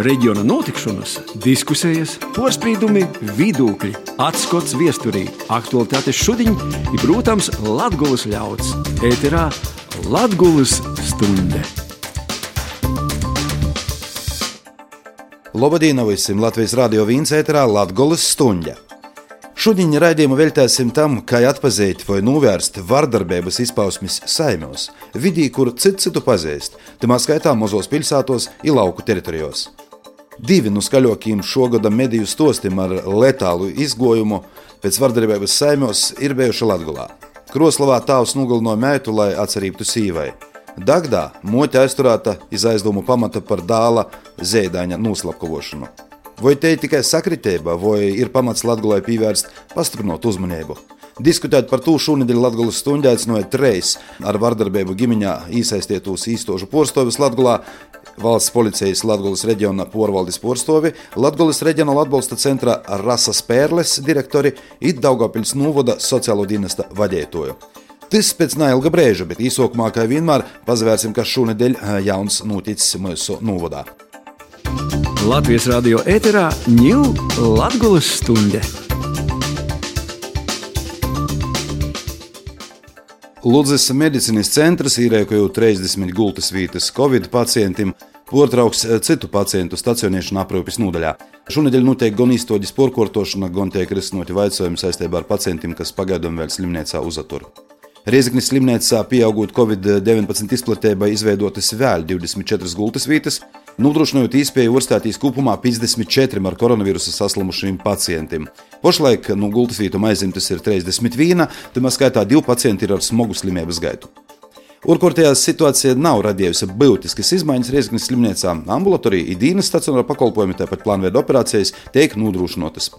reģiona notikšanas, diskusijas, porcelāna, vidūkļi, atskats viesturī, aktuālitātes šodien ir, protams, Latvijas ļauds. Ēterā Latvijas stunde. Lobadīna visiem Latvijas radio vīns ēterā Latvijas stunde. Šodien raidījumu veltīsim tam, kā atzīt vai novērst vardarbības izpausmes saimos, vidī, kur citu citu pazīst, tamā skaitā mazos pilsētos, ir lauku teritorijos. Divi no skaļākajiem šogada mediju stostiem ar letālu izgojumu pēc vardarbības saimos ir bijuši Latvijā. Kroslavā tāvs nogalināja meitu, lai atcerītu sīvai. Dagdā mote aizturēta iz aizdomu pamata par dāla zēdaņa noslapkavošanu. Vai te ir tikai sakritība, vai ir pamats Latvijai pievērst pastiprinot uzmanību? Diskutēt par to šonadēļ Latvijas stundā aicināja treis ar vardarbību ģimeņā iesaistītos īstošu porstovis Latvijā, valsts policijas Latvijas reģiona porvaldes porstovi, Latvijas reģionāla atbalsta centra Rasas Pērles direktori un Daugopils Nūvoda sociālo dienesta vadītāju. Tas pēc neilga brīža, bet īsākumā, kā vienmēr, pazvērsim, kas šonadēļ jauns noticis mūsu Nūvodā. Latvijas radio ēterā ņūl Latvijas stunde. Ludzes medicīnas centrs īrēkojot 30 gultas vietas Covid pacientiem, portrauks citu pacientu stacionēšanu aprūpes nodaļā. Šonadēļ notiek gan īstoģis porkortošana, gan tiek risinoti jautājumi saistībā ar pacientiem, kas pagaidām vēl slimnīcā uzatur. Rieziknis slimnīcā pieaugot Covid-19 izplatībai izveidotas vēl 24 gultas vietas, nodrošinot iespēju uzstāties kopumā 54 ar koronavīrusa saslimušiem pacientiem. Pašlaik nu, gultas vietu aizimtas ir 31, tomēr skaitā divi pacienti ir ar smagu slimības gaitu. Urkortajā situācija nav radījusi būtiskas izmaiņas Rieziknis slimnīcā. Ambulatorija, idīnas stacionāra pakalpojumi, tāpat plānveida operācijas tiek nodrošinotas.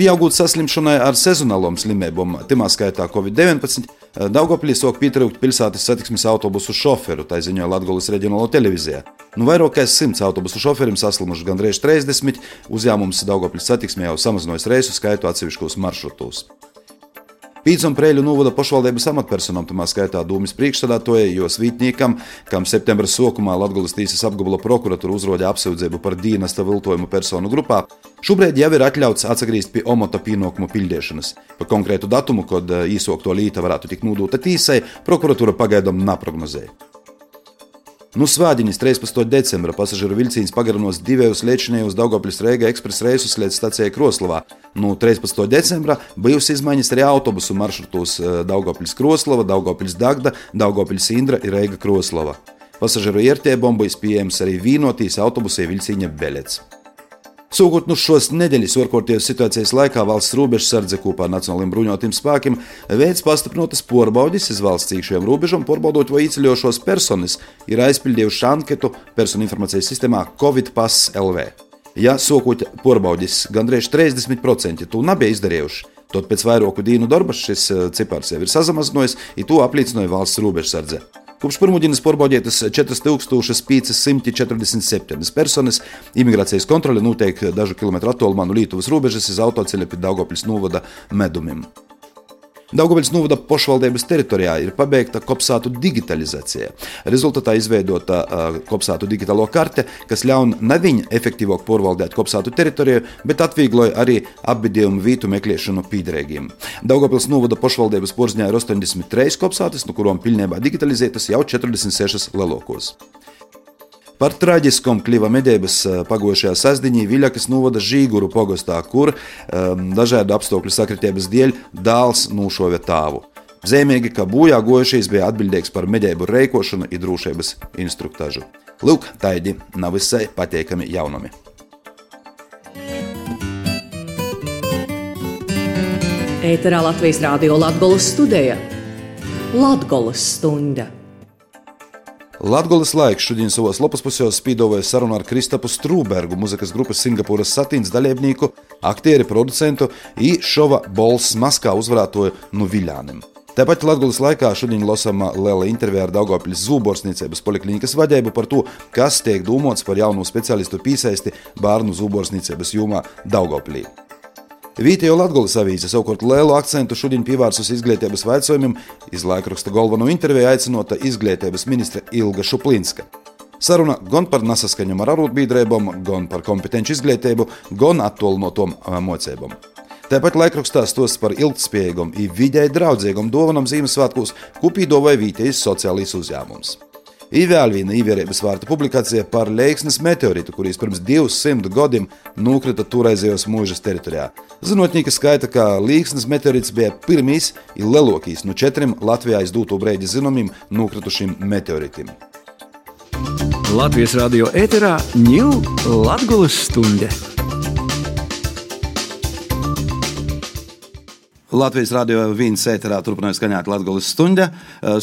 Pieaugot saslimšanai ar sezonālām slimībām, timā skaitā Covid-19, Daugopļī sok pietrūkt pilsētas satiksmes autobusu šoferu, tā ziņoja Latvijas reģionālo televīzijā. Nu, vairāk kā 100 autobusu šoferiem saslimuši gandrīz 30, uzņēmums Daugopļas satiksmē jau samazinājis reisu skaitu atsevišķos maršrutos. Prēļu novada pašvaldības amatpersonām, tamā skaitā Dūmas priekšstādātoja, jo svītniekam, kam septembra sākumā Latvijas tīsas apgabala prokuratūra uzrodīja apsūdzību par dīnasta viltojumu personu grupā, šobrīd jau ir atļauts atgriezties pie omota pienākumu pildīšanas. Par konkrētu datumu, kad īsokto līta varētu tikt nodota tīsai, prokuratūra pagaidām neprognozēja. Nu, Svētdienas 13. decembra pasažieru vilciens pagarinos divus liečinējus Daugopļas Reiga ekspresa reisus līdz stacijai Kroslavā. Nu, 13. decembra bijusi izmaiņas arī autobusu maršrutos eh, Daugopļas Kroslava, Daugopļas Dagda, Daugopļas Indra un Reiga Kroslava. Pasažieru iertiebom bija pieejams arī vīnotīs autobusē vilciņa Belets. Sūkot no šos nedēļas orkortības situācijas laikā valsts robežsardze kopā ar Nacionālajiem bruņotajiem spēkiem veids pastiprinātas porbaudis uz valsts iekšējām robežām, porbaudot, vai izceļošos personas ir aizpildījuši anketu personu informācijas sistēmā Covid Pass LV. Ja sokot porbaudis gandrīz 30% to nebija izdarījuši, tad pēc vairāku dienu darba šis eh, cipars jau ir sazinājies, un to apliecināja valsts robežsardze. Kopš pirmdienas pārbaudītas 4547 personas. Imigrācijas kontrole notiek dažu kilometru attālumā no Lietuvas robežas uz autoceļa pie Daugopļas novada medumiem. Daugoviļas novada pašvaldības teritorijā ir pabeigta kopsātu digitalizācija. Rezultātā izveidota uh, kopsātu digitālo karte, kas ļauj neviņu efektīvāk pārvaldīt kopsātu teritoriju, bet atviegloja arī apbedījumu vītu meklēšanu pīderīgiem. Daugopils novada pašvaldības porziņā ir 83 kopsātas, no kurām pilnībā digitalizētas jau 46 lielākos. Par traģiskom kliva medības eh, pagošajā sasdiņā Viļakas novada Žīguru pogostā, kur um, dažādu apstākļu sakritības dēļ dēls nušovē tāvu. Zīmīgi, ka bojā gojušies bija atbildīgs par medību reikošanu un drošības instruktāžu. Lūk, taidi nav visai patīkami jaunumi. Ēterā Latvijas Rādio Latvijas studija Latvijas stunda. Latvijas laiks šodien savos lapas pusēs spīdoja sarunu ar Kristapu Strūbergu, muzikas grupas Singapūras satīns dalībnieku, aktieri, producentu un šova Bols Maskā uzvarētoju no Viļānim. Tāpat Latvijas laikā šodien lasāma liela intervija ar Daugopļas zūborsniecības poliklīnikas vadību par to, kas tiek domāts par jaunu speciālistu piesaisti bērnu zūborsniecības jomā Daugopļī. Vītējo Latvijas avīze savukārt lielu akcentu šodien pievērsus izglītības jautājumiem, iz laikraksta galveno interviju aicinota izglītības ministre Ilga Šuplinska. Saruna gan par nesaskaņām ar arotbiedrībām, gan par kompetenci izglītību, gan attālinātām mocībām. Tāpat laikrakstā stos par ilgspējīgam, vidēji draudzīgam dāvanam Ziemassvētkos, ko pīdāvāja vietējais sociālais uzņēmums. Ir vēl viena ievērības vārta publikācija par Leiksnes meteoritu, kurīs pirms 200 gadiem nokrita toreizējos mūžas teritorijā. Zinātnieki skaita, ka Leiksnes meteorits bija pirmīs un lielākais no četriem Latvijā izdūto brīdi zināmiem nokritušiem meteoritiem. Latvijas radio ēterā ņūl Latvijas stunde. Latvijas radio viens ēterā turpināja skaņot Latvijas stundu.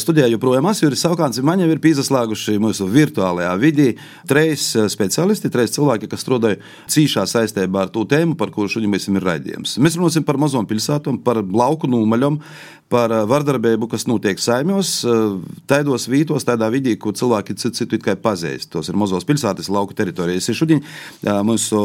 Studijā joprojām Asjuris Saukāns un Maņa ir pīzaslēguši mūsu virtuālajā vidī trīs speciālisti, trīs cilvēki, kas strādāja cīšā saistībā ar to tēmu, par kuru šodien mēs ir raidījums. Mēs runāsim par mazom pilsētām, par lauku nūmaļom, par vardarbību, kas notiek saimjos, tādos vītos, tādā vidī, kur cilvēki citu citu tikai pazīst. Tos ir mazos pilsētas, lauku teritorijas. Šodien mūsu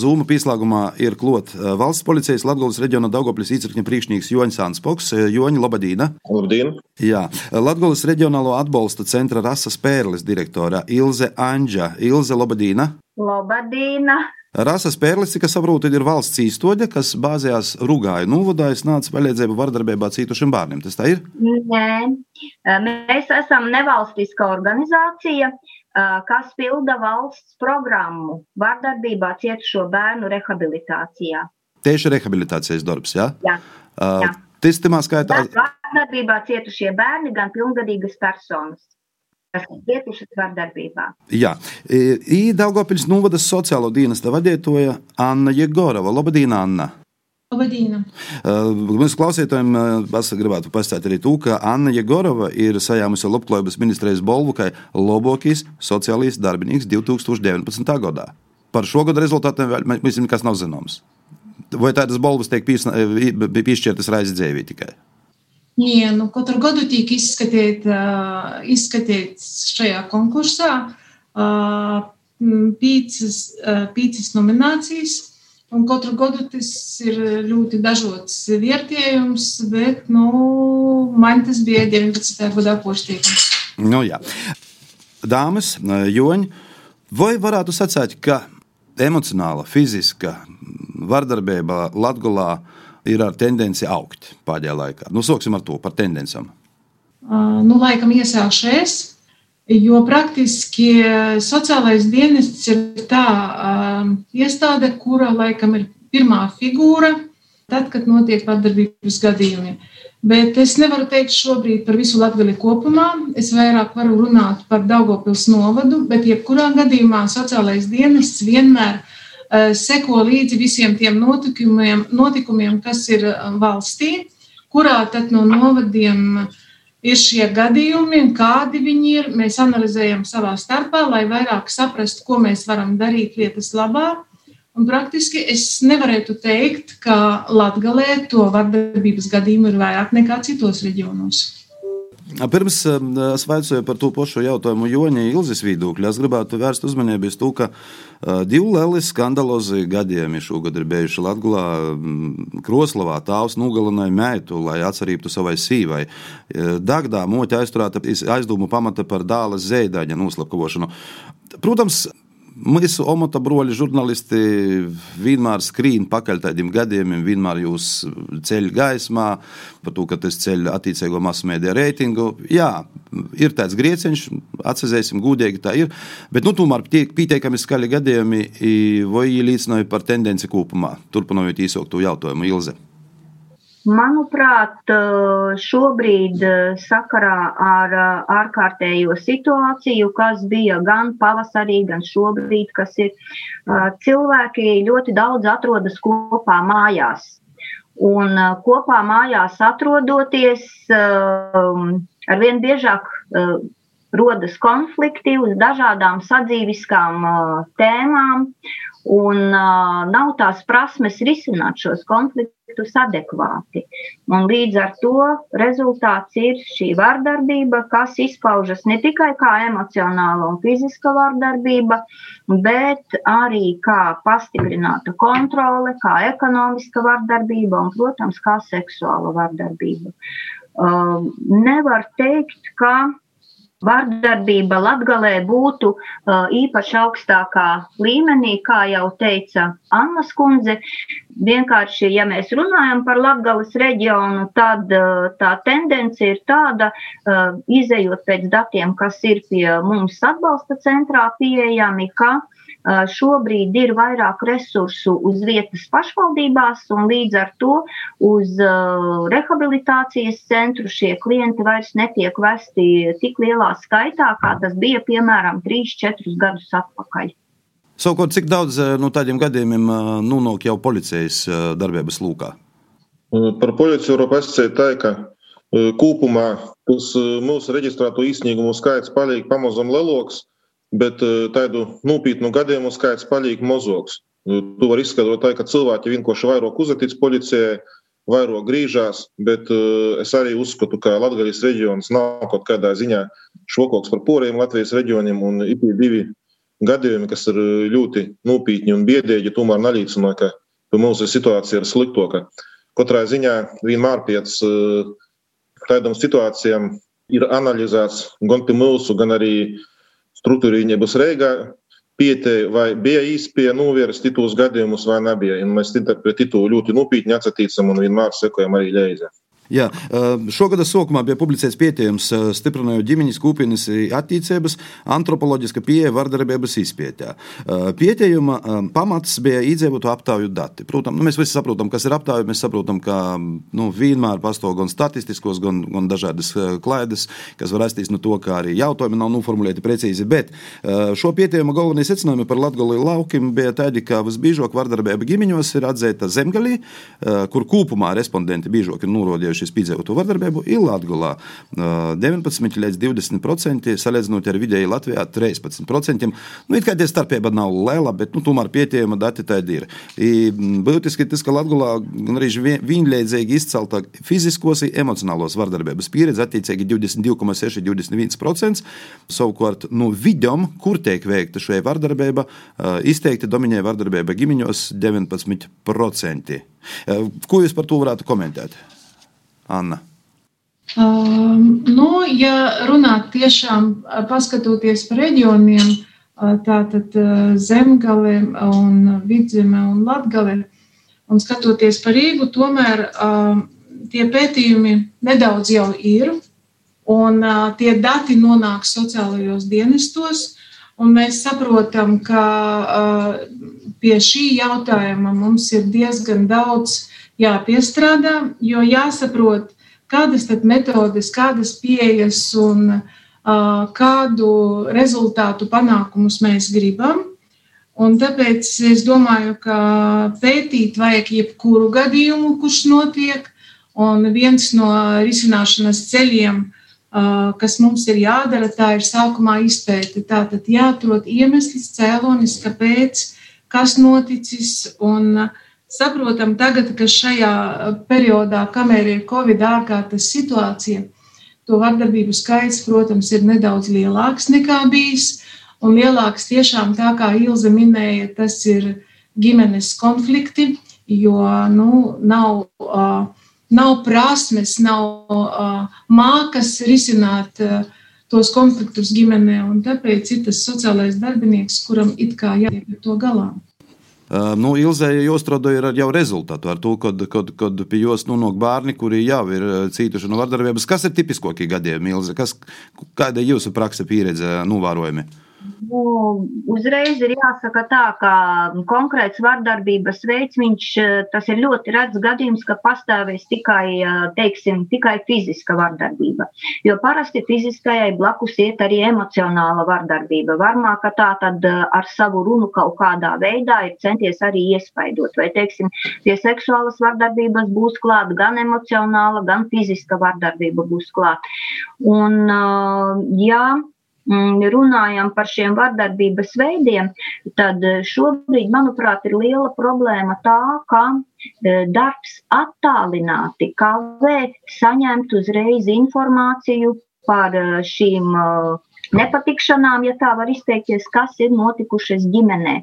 zūma pieslēgumā ir klot valsts policijas Latvijas reģiona Daugoplis īcirkņa priekšnieks Joņs Anspoks. Joņa, labadīna! Labdien! Jā, Latvijas reģionālo atbalsta centra Rasas Pērles direktora Ilze Anģa. Ilze, labadīna! Labadīna! Rasas Pērlis, cik es saprotu, ir valsts īstoģe, kas bāzējās Rūgāju novadā, nāca palīdzību vardarbībā cītušiem bērniem. Tas tā ir? Nē, mēs esam nevalstiska organizācija, kas pilda valsts programmu vardarbībā cietušo bērnu rehabilitācijā. Tieši rehabilitācijas darbs, jā? Jā. jā. Tas timā skaitā. Vardarbībā cietušie bērni, gan pilngadīgas personas kas ir cietušas vardarbībā. Jā, Daugopils novadas sociālo dienesta vadītoja Anna Jegorova. Labdien, Anna! Labdien! Mūsu klausītājiem es gribētu pastāstīt arī to, ka Anna Jegorova ir sajāmusi Labklājības ministrijas balvu kā labākais sociālais darbinieks 2019. gadā. Par šo gadu rezultātiem mums nekas nav zināms. Vai tādas balvas tiek piešķirtas raizes dzīvē tikai? Nē, nu, katru gadu tiek izskatīt, uh, izskatīts šajā konkursā uh, pīcis, uh, pīcis nominācijas. Un katru gadu tas ir ļoti dažāds vērtējums, bet nu, man tas bija 19. gadā poštīkums. Nu, jā. Dāmas, Joņi, vai varētu sacīt, ka emocionāla, fiziska vardarbība Latvijā ir ar tendenci augt pēdējā laikā. Nu, sāksim ar to par tendencām. Uh, nu, laikam iesākšies, jo praktiski sociālais dienests ir tā uh, iestāde, kura laikam ir pirmā figūra, tad, kad notiek vardarbības gadījumi. Bet es nevaru teikt šobrīd par visu Latviju kopumā. Es vairāk varu runāt par Daugopils novadu, bet jebkurā gadījumā sociālais dienests vienmēr ir seko līdzi visiem tiem notikumiem, notikumiem kas ir eh, valstī, kurā tad no novadiem ir šie gadījumi un kādi viņi ir. Mēs analizējam savā starpā, lai vairāk saprastu, ko mēs varam darīt lietas labā. Un praktiski es nevarētu teikt, ka Latvijā to vardarbības gadījumu ir vairāk nekā citos reģionos. Pirms es vaicoju par to pašu jautājumu Joņa Ilzas viedokļa. Es gribētu vērst uzmanību uz to, ka divi lieli skandalozi gadījumi šogad ir bijuši Latvijā. Kroslavā tāvs nogalināja mētu, lai atcerītu savai sīvai. Dagdā moķa aizturēta aizdomu pamata par dāles zēdaņa noslapkavošanu. Protams, Mūsu omota broļi, žurnālisti vienmēr skrīn pakaļ tādiem gadījumiem, vienmēr jūs ceļ gaismā par to, ka tas ceļ attiecīgo masu mēdīju reitingu. Jā, ir tāds grieciņš, atcerēsim, gudīgi tā ir, bet nu, tomēr pietiekami skaļi gadījumi vai liecināja par tendenci kopumā. Turpinot īsākt to jautājumu, Ilze. Manuprāt, šobrīd sakarā ar ārkārtējo situāciju, kas bija gan pavasarī, gan šobrīd, kas ir cilvēki ļoti daudz atrodas kopā mājās. Un kopā mājās atrodoties, arvien biežāk rodas konflikti uz dažādām sadzīviskām tēmām, un nav tās prasmes risināt šos konfliktus adekvāti. Un līdz ar to rezultāts ir šī vardarbība, kas izpaužas ne tikai kā emocionāla un fiziska vardarbība, bet arī kā pastiprināta kontrole, kā ekonomiska vardarbība un, protams, kā seksuāla vardarbība. Nevar teikt, ka vardarbība Latgalē būtu uh, īpaši augstākā līmenī, kā jau teica Anna Skundze. Vienkārši, ja mēs runājam par Latgales reģionu, tad uh, tā tendence ir tāda, uh, izējot pēc datiem, kas ir pie mums atbalsta centrā pieejami, ka šobrīd ir vairāk resursu uz vietas pašvaldībās, un līdz ar to uz rehabilitācijas centru šie klienti vairs netiek vesti tik lielā skaitā, kā tas bija piemēram 3-4 gadus atpakaļ. Savukārt, cik daudz no tādiem gadījumiem nonāk jau policijas darbības lūkā? Par policiju Eiropā es teiktu, ka kopumā mūsu reģistrēto īsnīgumu skaits paliek pamazām leloks bet eh, tādu nopietnu gadījumu skaits paliek mozoks. Nu, tu vari izskaidrot tā, ka cilvēki vienkārši vairāk uzticas policijai, vairāk grīžās, bet uh, es arī uzskatu, ka Latvijas reģions nav kaut kādā ziņā šokoks par poriem Latvijas reģioniem, un ir divi gadījumi, kas ir eh, ļoti nopietni un biedēji, tomēr nalīdzina, ka mūsu situācija ir sliktāka. Katrā ziņā vienmēr pēc tādām situācijām ir analizēts gan pie mūsu, gan arī uh, struktūra viņa būs Reigā. Pietei, vai bija īspēja novērst tos gadījumus, vai nebija. Un mēs pret to ļoti nopietni atsatīsim un vienmēr sekojam arī ļaizē. Jā, šogad sākumā bija publicēts pētījums, stiprinājot ģimenes kopienas attīstības, antropoloģiska pieeja vardarbības izpētē. Pētījuma pamats bija iedzīvotu aptauju dati. Protams, nu, mēs visi saprotam, kas ir aptauja. Mēs saprotam, ka nu, vienmēr pastāv gan statistiskos, gan, gan dažādas klaidas, kas var rasties no to, ka arī jautājumi nav noformulēti precīzi. Bet šo pētījuma galvenie secinājumi par Latviju laukiem bija tādi, ka visbiežāk vardarbība ģimeņos ir atzīta zemgalī, kur kopumā respondenti biežāk ir norādījuši šis piedzīvoto vardarbību ir Latvijā 19 līdz 20%, salīdzinot ar vidēji Latvijā 13%. Nu, it kā tie starpība nav liela, bet nu, tomēr pietiekama dati tādi ir. I, būtiski tas, ka Latvijā arī vienlīdzīgi izcelta fiziskos un emocionālos vardarbības pieredze attiecīgi 22,6, 21%. Savukārt no nu, vidām, kur tiek veikta šī vardarbība, izteikti dominē vardarbība ģimeņos 19%. Ko jūs par to varētu komentēt? Anna? Um, nu, ja runāt tiešām paskatoties par reģioniem, tātad zemgale un vidzeme un latgale, un skatoties par Rīgu, tomēr um, tie pētījumi nedaudz jau ir, un uh, tie dati nonāk sociālajos dienestos, un mēs saprotam, ka uh, pie šī jautājuma mums ir diezgan daudz jāpiestrādā, jo jāsaprot, kādas tad metodes, kādas pieejas un uh, kādu rezultātu panākumus mēs gribam. Un tāpēc es domāju, ka pētīt vajag jebkuru gadījumu, kurš notiek, un viens no risināšanas ceļiem, uh, kas mums ir jādara, tā ir sākumā izpēte. Tātad jāatrod iemesls, cēlonis, kāpēc, kas noticis, un uh, Saprotam tagad, ka šajā periodā, kamēr ir Covid ārkārtas situācija, to vardarbību skaits, protams, ir nedaudz lielāks nekā bijis. Un lielāks tiešām tā kā Ilze minēja, tas ir ģimenes konflikti, jo nu, nav, uh, nav prasmes, nav uh, mākas risināt uh, tos konfliktus ģimenē. Tāpēc ir tas sociālais darbinieks, kuram it kā jāiet ar to galā. Nu, Ilzēja Jostrodo ir jau rezultātu ar to, kad, kad, kad pie jos nonāk bērni, kuri jau ir cītuši no vardarbības. Kas ir tipiskokie gadījumi, Ilze? Kas, kāda ir jūsu praksa pieredze novērojumi? Nu, uzreiz ir jāsaka tā, ka konkrēts vardarbības veids, viņš, tas ir ļoti redz gadījums, ka pastāvēs tikai, teiksim, tikai fiziska vardarbība. Jo parasti fiziskajai blakus iet arī emocionāla vardarbība. Varmāk, ka tā tad ar savu runu kaut kādā veidā ir centies arī iespaidot. Vai, teiksim, pie seksuālas vardarbības būs klāt gan emocionāla, gan fiziska vardarbība būs klāt. Un, jā, runājam par šiem vardarbības veidiem, tad eh, šobrīd, manuprāt, ir liela problēma tā, ka eh, darbs attālināti kavē saņemt uzreiz informāciju par eh, šīm nepatikšanām, ja tā var izteikties, kas ir notikušas ģimenē.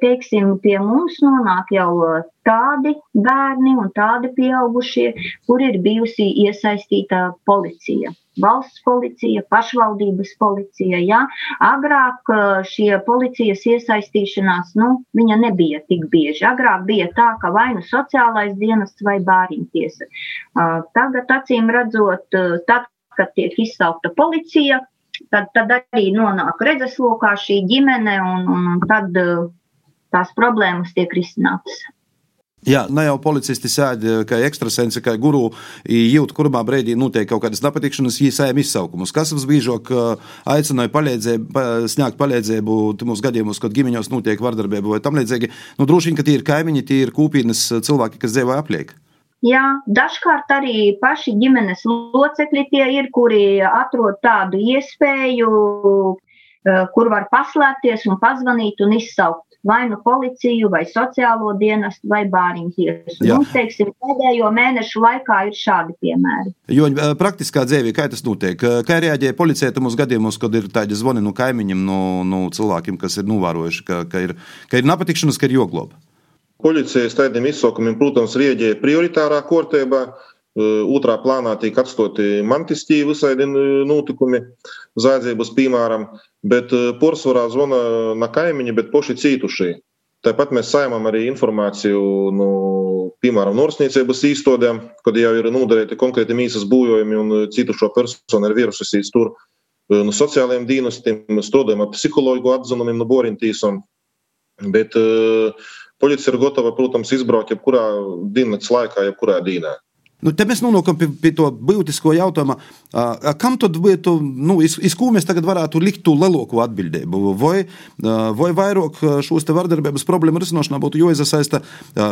Teiksim, pie mums nonāk jau tādi bērni un tādi pieaugušie, kur ir bijusi iesaistīta policija. Valsts policija, pašvaldības policija. Ja? Agrāk šie policijas iesaistīšanās, nu, viņa nebija tik bieži. Agrāk bija tā, ka vai nu sociālais dienests vai bāriņtiesa. Tagad, acīm redzot, tad, kad tiek izsaukta policija, tad, tad arī nonāk redzeslokā šī ģimene un, un tad tās problēmas tiek risinātas. Jā, ne jau policisti sēž kā ekstrasensi, kā guru, jūt, kurā brīdī notiek kaut kādas nepatikšanas, īsējam izsaukumus. Kas mums biežāk aicināja palīdzību, sniegt palīdzību mūsu gadījumos, kad ģimeņos notiek vardarbība vai tam līdzīgi? Nu, droši vien, ka tie ir kaimiņi, tie ir kūpīnas cilvēki, kas dzīvo apliek. Jā, dažkārt arī paši ģimenes locekļi tie ir, kuri atrod tādu iespēju, kur var paslēpties un pazvanīt un izsaukt vai nu policiju, vai sociālo dienestu, vai bāriņu tiesu. Mums, teiksim, pēdējo mēnešu laikā ir šādi piemēri. Jo praktiskā dzīvē, kā tas notiek? Kā reaģē policija mūsu gadījumos, kad ir tādi zvani no kaimiņiem, no, no cilvēkiem, kas ir novērojuši, ka, ka ir, ka ir nepatikšanas, ka ir jogloba? Policijas tādiem izsaukumiem, protams, rieģēja prioritārā kārtībā. Otrā plānā tiek atstoti mantiskie visādi notikumi, zādzības, piemēram, bet porcelānā zvana na kaimiņi, bet poši cītušie. Tāpat mēs saimam arī informāciju nu, piemēram, norsniecības īstodēm, kad jau ir nodarīti konkrēti mīsas būvojumi un cītušo personu ir vīrususīs tur. No nu, sociālajiem dienestiem strādājam ar psihologu atzinumiem no Borintīsam. Bet uh, policija ir gatava, protams, izbraukt jebkurā dienas laikā, jebkurā dienā. Nu, te mēs nonākam pie, pie to būtisko jautājumu, kam tad būtu, nu, iz, iz ko mēs tagad varētu likt to lielāko atbildību? Vai, vai vairāk šos vardarbības problēmu risināšanā būtu jāiesaista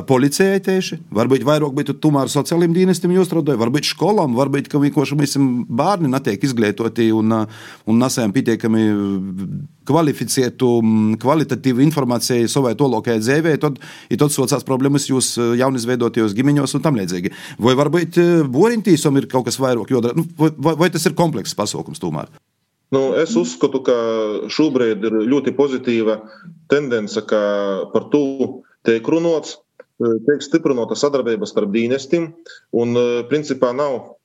policijai tieši, varbūt vairāk būtu tomēr sociālajiem dienestiem jāstrādā, varbūt skolām, varbūt ka vienkārši mēs bērni netiek izglītoti un, un nesam pietiekami kvalificētu, kvalitatīvu informāciju savai tolokajai dzīvē, tad ir tāds sociāls problēmas jūs jaunizveidotajos ģimeņos un tam līdzīgi. Vai varbūt borintīsom ir kaut kas vairāk jodara, nu, vai, vai, vai tas ir komplekss pasaukums tomēr? Nu, es uzskatu, ka šobrīd ir ļoti pozitīva tendence, ka par to tiek runāts, tiek stiprināta sadarbība starp dienestiem. Un, principā, nav,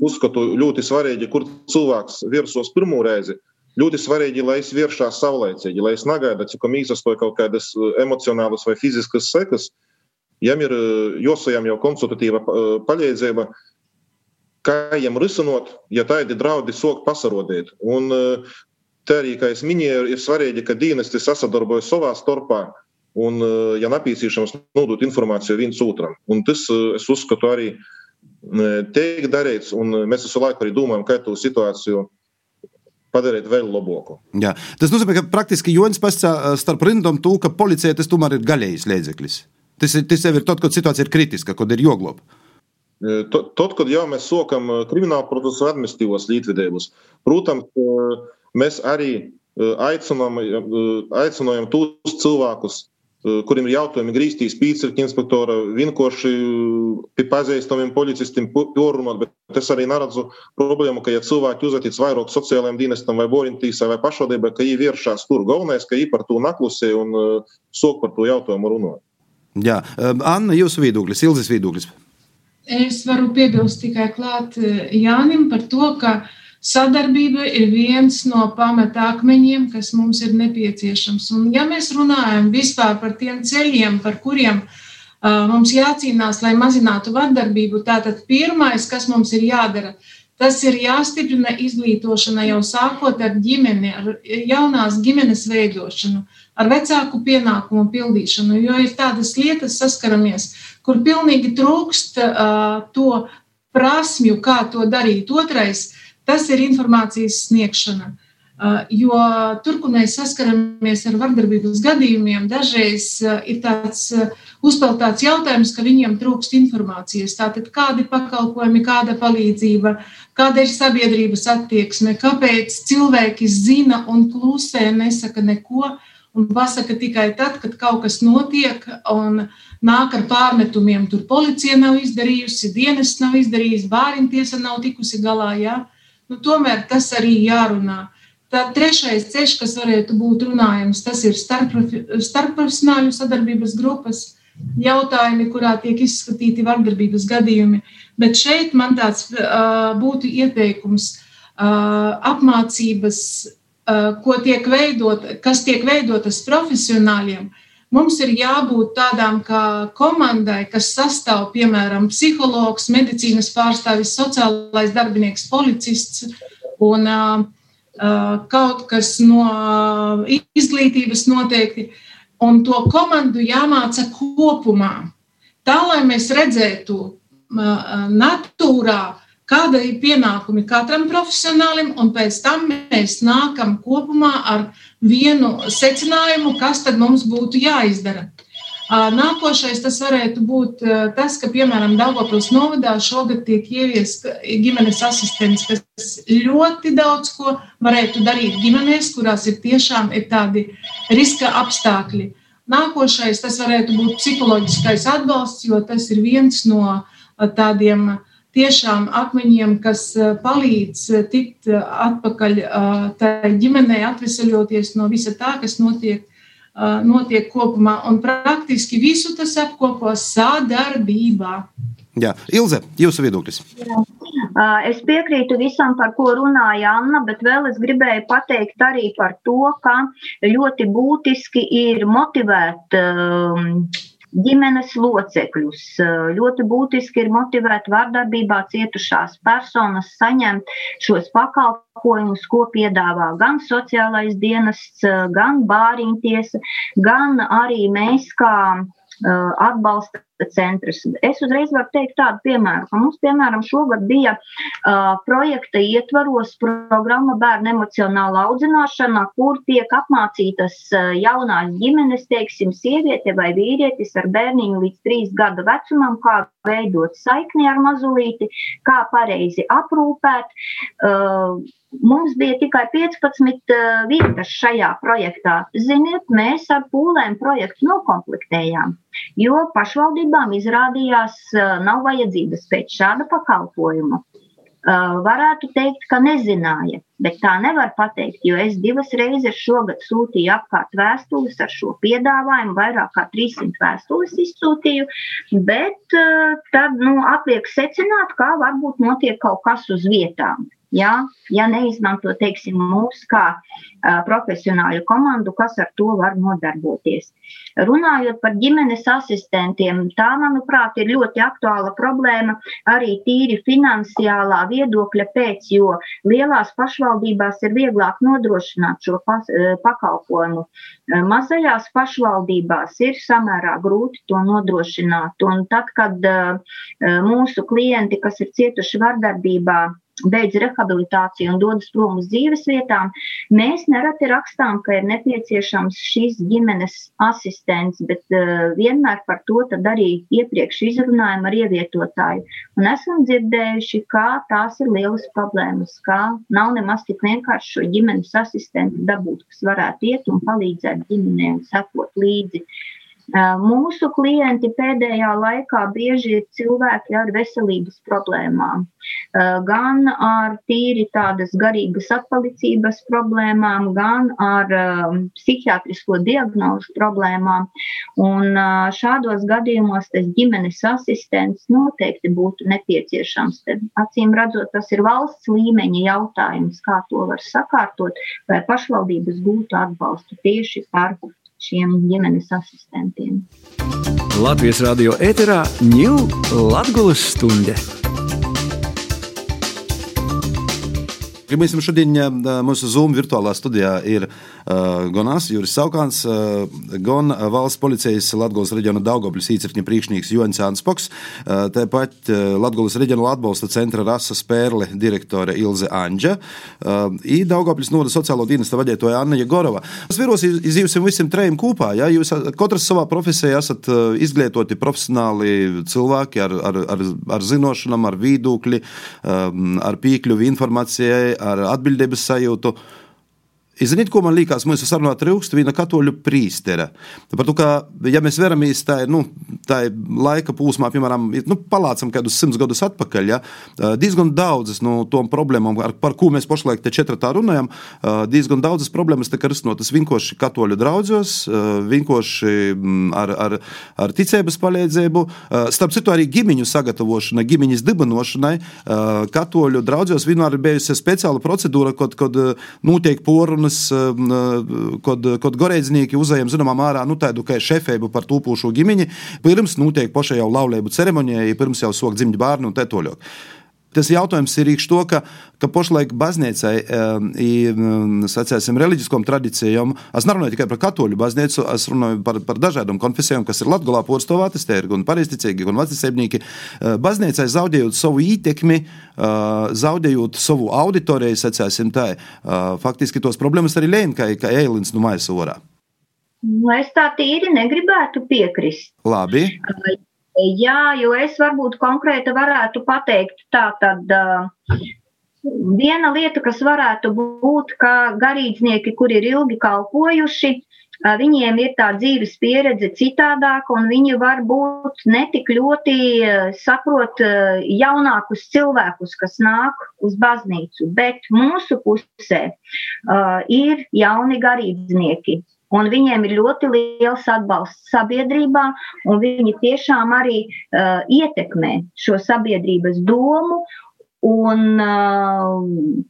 uzskatu, ļoti svarīgi, kur cilvēks virsos pirmo reizi ļoti svarīgi, lai es vēršos saulēcīgi, lai es negaidu, cik mīsastoju kaut kādas uh, emocionālas vai fiziskas sekas. Jām ir uh, jāsajām jau konsultatīva uh, palīdzība, kā viņam risinot, ja tādi draudi sok pasarodēt. Un te arī, kā es minēju, ir svarīgi, ka dienesti sasadarbojas savā starpā. Un, ja nepieciešams, nodot informāciju viens otram. Un tas, es uzskatu, arī tiek darīts. Mēs visu laiku arī domājam, kā to situāciju padarīt vēl labāku. Jā. Tas nozīmē, ka praktiski Jonas pasakā starp rindām ka policija tas tomēr ir gaļējis līdzeklis. Tas, tas jau ir tad, kad situācija ir kritiska, kad ir jogloba. Tad, kad jau mēs sākam kriminālu procesu administratīvos līdzvedības, protams, mēs arī aicinām, aicinām tos cilvēkus, kuriem ir jautājumi grīstīs pīcirka inspektora, vienkārši pie pazīstamiem policistiem porunāt, bet es arī neredzu problēmu, ka, ja cilvēki uzvetīts vairāk sociālajiem dienestam vai borintīsai vai pašvaldībai, ka viņi vēršās tur. Galvenais, ka viņi par to naklusē un sok par to jautājumu runāt. Jā, Anna, jūsu viedoklis, Ilzas viedoklis. Es varu piebilst tikai klāt Jānim par to, ka Sadarbība ir viens no pamatakmeņiem, kas mums ir nepieciešams. Un, ja mēs runājam vispār par tiem ceļiem, par kuriem uh, mums jācīnās, lai mazinātu vardarbību, tātad pirmais, kas mums ir jādara, tas ir jāstiprina izglītošana jau sākot ar ģimeni, ar jaunās ģimenes veidošanu, ar vecāku pienākumu pildīšanu. Jo ir tādas lietas, saskaramies, kur pilnīgi trūkst uh, to prasmju, kā to darīt. Otrais, uh, Tas ir informācijas sniegšana. Uh, jo tur, kur mēs saskaramies ar vardarbības gadījumiem, dažreiz uh, ir tāds uh, uzpeltāts jautājums, ka viņiem trūkst informācijas. Tātad, kādi pakalpojumi, kāda palīdzība, kāda ir sabiedrības attieksme, kāpēc cilvēki zina un klusē, nesaka neko un pasaka tikai tad, kad kaut kas notiek un nāk ar pārmetumiem. Tur policija nav izdarījusi, dienas nav izdarījis, bāriņtiesa nav tikusi galā. Ja? nu, tomēr tas arī jārunā. Tā trešais ceļš, kas varētu būt runājams, tas ir starpprofesionāļu sadarbības grupas jautājumi, kurā tiek izskatīti vardarbības gadījumi. Bet šeit man tāds uh, būtu ieteikums apmācības, ko tiek veidot, kas tiek veidotas profesionāļiem, mums ir jābūt tādām kā komandai, kas sastāv piemēram psihologs, medicīnas pārstāvis, sociālais darbinieks, policists un kaut kas no izglītības noteikti. Un to komandu jāmāca kopumā. Tā, lai mēs redzētu natūrā, kāda ir pienākumi katram profesionālim, un pēc tam mēs nākam kopumā ar vienu secinājumu, kas tad mums būtu jāizdara. Nākošais tas varētu būt tas, ka, piemēram, Dārgopils novadā šogad tiek ieviest ģimenes asistents, kas ļoti daudz ko varētu darīt ģimenēs, kurās ir tiešām ir tādi riska apstākļi. Nākošais tas varētu būt psiholoģiskais atbalsts, jo tas ir viens no tādiem uh, tiešām akmeņiem, kas eh, palīdz eh, tikt eh, atpakaļ tai ģimenei, atvesaļoties no visa tā, kas notiek, notiek kopumā. Un praktiski visu tas apkopo sadarbībā. Jā, Ilze, jūsu viedoklis. Jā. Es piekrītu visam, par ko runāja Anna, bet vēl es gribēju pateikt arī par to, ka ļoti būtiski ir motivēt um, ģimenes locekļus. Ļoti būtiski ir motivēt vardarbībā cietušās personas saņemt šos pakalpojumus, ko piedāvā gan sociālais dienests, gan bāriņtiesa, gan arī mēs kā atbalsta centrs. Es uzreiz varu teikt tādu piemēru, ka mums, piemēram, šogad bija uh, projekta ietvaros programma bērnu emocionāla audzināšana, kur tiek apmācītas uh, jaunās ģimenes, teiksim, sieviete vai vīrietis ar bērniņu līdz trīs gadu vecumam, kā veidot saikni ar mazulīti, kā pareizi aprūpēt. Uh, Mums bija tikai 15 vietas šajā projektā. Ziniet, mēs ar pūlēm projektu nokomplektējām, jo pašvaldībām izrādījās, nav vajadzības pēc šāda pakalpojuma. Varētu teikt, ka nezināja, bet tā nevar pateikt, jo es divas reizes šogad sūtīju apkārt vēstules ar šo piedāvājumu, vairāk kā 300 vēstules izsūtīju, bet tad nu, atliek secināt, kā varbūt notiek kaut kas uz vietām. Ja, ja neizmanto teiksim, mūsu kā uh, profesionāļu komandu, kas ar to var nodarboties. Runājot par ģimenes asistentiem, tā, manuprāt, ir ļoti aktuāla problēma arī tīri finansiālā viedokļa pēc, jo lielās pašvaldībās ir vieglāk nodrošināt šo pas, pakalpojumu. Mazajās pašvaldībās ir samērā grūti to nodrošināt. Un tad, kad uh, mūsu klienti, kas ir cietuši vardarbībā, beidz rehabilitāciju un dodas prom uz dzīves vietām, mēs nereti rakstām, ka ir nepieciešams šīs ģimenes asistents, bet uh, vienmēr par to arī iepriekš izrunājam ar ievietotāju. Un esam dzirdējuši, ka tās ir lielas problēmas, ka nav nemaz tik vienkārši šo ģimenes asistentu dabūt, kas varētu iet un palīdzēt ģimenei un sekot līdzi. Uh, Mūsu klienti pēdējā laikā bieži ir cilvēki ar veselības problēmām, gan ar tīri tādas garīgas atpalicības problēmām, gan ar psihiatrisko diagnožu problēmām. Un šādos gadījumos tas ģimenes asistents noteikti būtu nepieciešams. Tad, acīm redzot, tas ir valsts līmeņa jautājums, kā to var sakārtot, lai pašvaldības gūtu atbalstu tieši par šiem ģimenes asistentiem. Latvijas radio ēterā ņūl Latvijas stunde. Mēs šodien mūsu Zoom virtuālā studijā ir Gonās Juris Saukāns, uh, Gon valsts policijas Latgolas reģiona Daugopļas īcirkņa priekšnieks Joņs Anspokс, uh, tāpat Latgolas reģionāla atbalsta centra Rasa Spērle direktore Ilze Anģa i Daugopļas noda sociālo dienesta vadītoja Anna Jegorova. Es vēros iz jums visiem trejiem kopā, ja jūs katrs savā profesijā esat izglītoti profesionāli cilvēki ar, ar, ar, ar zinošanām, ar um, ar piekļuvi informācijai, ar atbildības sajūtu. Ziniet, ko man liekas, mēs sarunā trūkst viena katoļu prīstera. Par to, ka, ja mēs veramies tā, nu, tā laika posmā, piemēram, nu, palācam kādus simts gadus atpakaļ, ja, diezgan daudzas no tām problēmām, ar, par ko mēs pašlaik te četratā runājam, diezgan daudzas problēmas tika risinotas vienkārši katoļu draudzos, vienkārši ar, ar, ar ticības palīdzību. Starp citu, arī ģimeņu sagatavošana, ģimeņas dibinošanai katoļu draudzos vienmēr ir bijusi speciāla procedūra, kad, kad notiek poruna sarunas, um, uh, kad, kad gorēdznieki uzējam zināmā mērā nu, tādu kā šefēbu par tūpošu ģimeni, pirms notiek pašai jau laulību ceremonijai, pirms jau sok dzimt bērnu un tetoļok. Tas jautājums ir īkšķi to, ka, ka pašlaik baznīcai ir um, reliģiskām tradīcijām. Es nerunāju tikai par katoļu baznīcu, es runāju par, par dažādām konfesijām, kas ir Latvijā porcelānis, tie ir gan pareizticīgi, gan vecāki. Uh, baznīcai zaudējot savu ietekmi, uh, zaudējot savu auditoriju, sacēsim tā, faktiski tos problēmas arī lēna, kā, kā ēlins no maisa orā. Nu, es tā tīri negribētu piekrist. Labi. Jā, jo es varbūt konkrēti varētu pateikt tā tad. Viena lieta, kas varētu būt, ka garīdznieki, kuri ir ilgi kalpojuši, viņiem ir tā dzīves pieredze citādāka, un viņi varbūt netik ļoti saprot jaunākus cilvēkus, kas nāk uz baznīcu. Bet mūsu pusē uh, ir jauni garīdznieki, Un viņiem ir ļoti liels atbalsts sabiedrībā, un viņi tiešām arī uh, ietekmē šo sabiedrības domu. Un uh,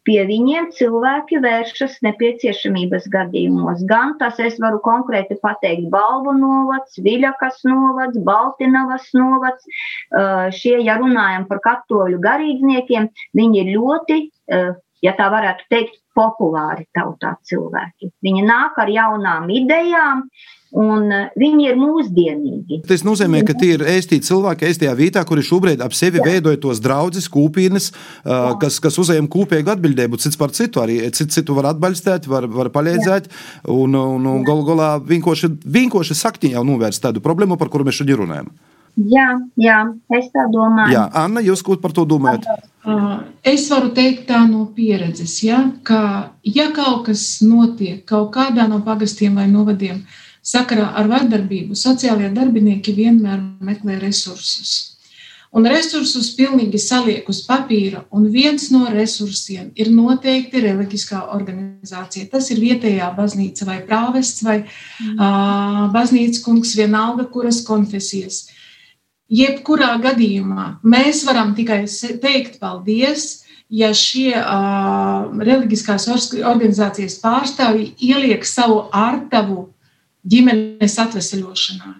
pie viņiem cilvēki vēršas nepieciešamības gadījumos. Gan tas es varu konkrēti pateikt Balvu novads, Viļakas novads, Baltinavas novads. Uh, šie, ja runājam par katoļu garīdzniekiem, viņi ir ļoti uh, ja tā varētu teikt, populāri tautā cilvēki. Viņi nāk ar jaunām idejām. Un eh, viņi ir mūsdienīgi. Tas nozīmē, ka tie ir ēstī cilvēki, ēstajā vietā, kuri šobrīd ap sevi veidoja tos draugus, kūpīnes, uh, kas, kas uzņem kopīgu atbildību. Cits par citu arī cits citu var atbalstīt, var, var palīdzēt. Un, un, un galu galā vienkārši, vienkārši sakti jau novērst tādu problēmu, par kuru mēs šodien runājam. Jā, jā, es tā domāju. Jā, Anna, jūs ko par to domājat? Es varu teikt tā no pieredzes, ja, ka ja kaut kas notiek kaut kādā no pagastiem vai novadiem sakarā ar vardarbību, sociālajie darbinieki vienmēr meklē resursus. Un resursus pilnīgi saliek uz papīra, un viens no resursiem ir noteikti reliģiskā organizācija. Tas ir vietējā baznīca vai prāvests vai mm. uh, baznīcas kungs, vienalga, kuras konfesijas. Jebkurā gadījumā mēs varam tikai teikt paldies, ja šie uh, reliģiskās organizācijas pārstāvji ieliek savu artavu ģimenes atvesaļošanā.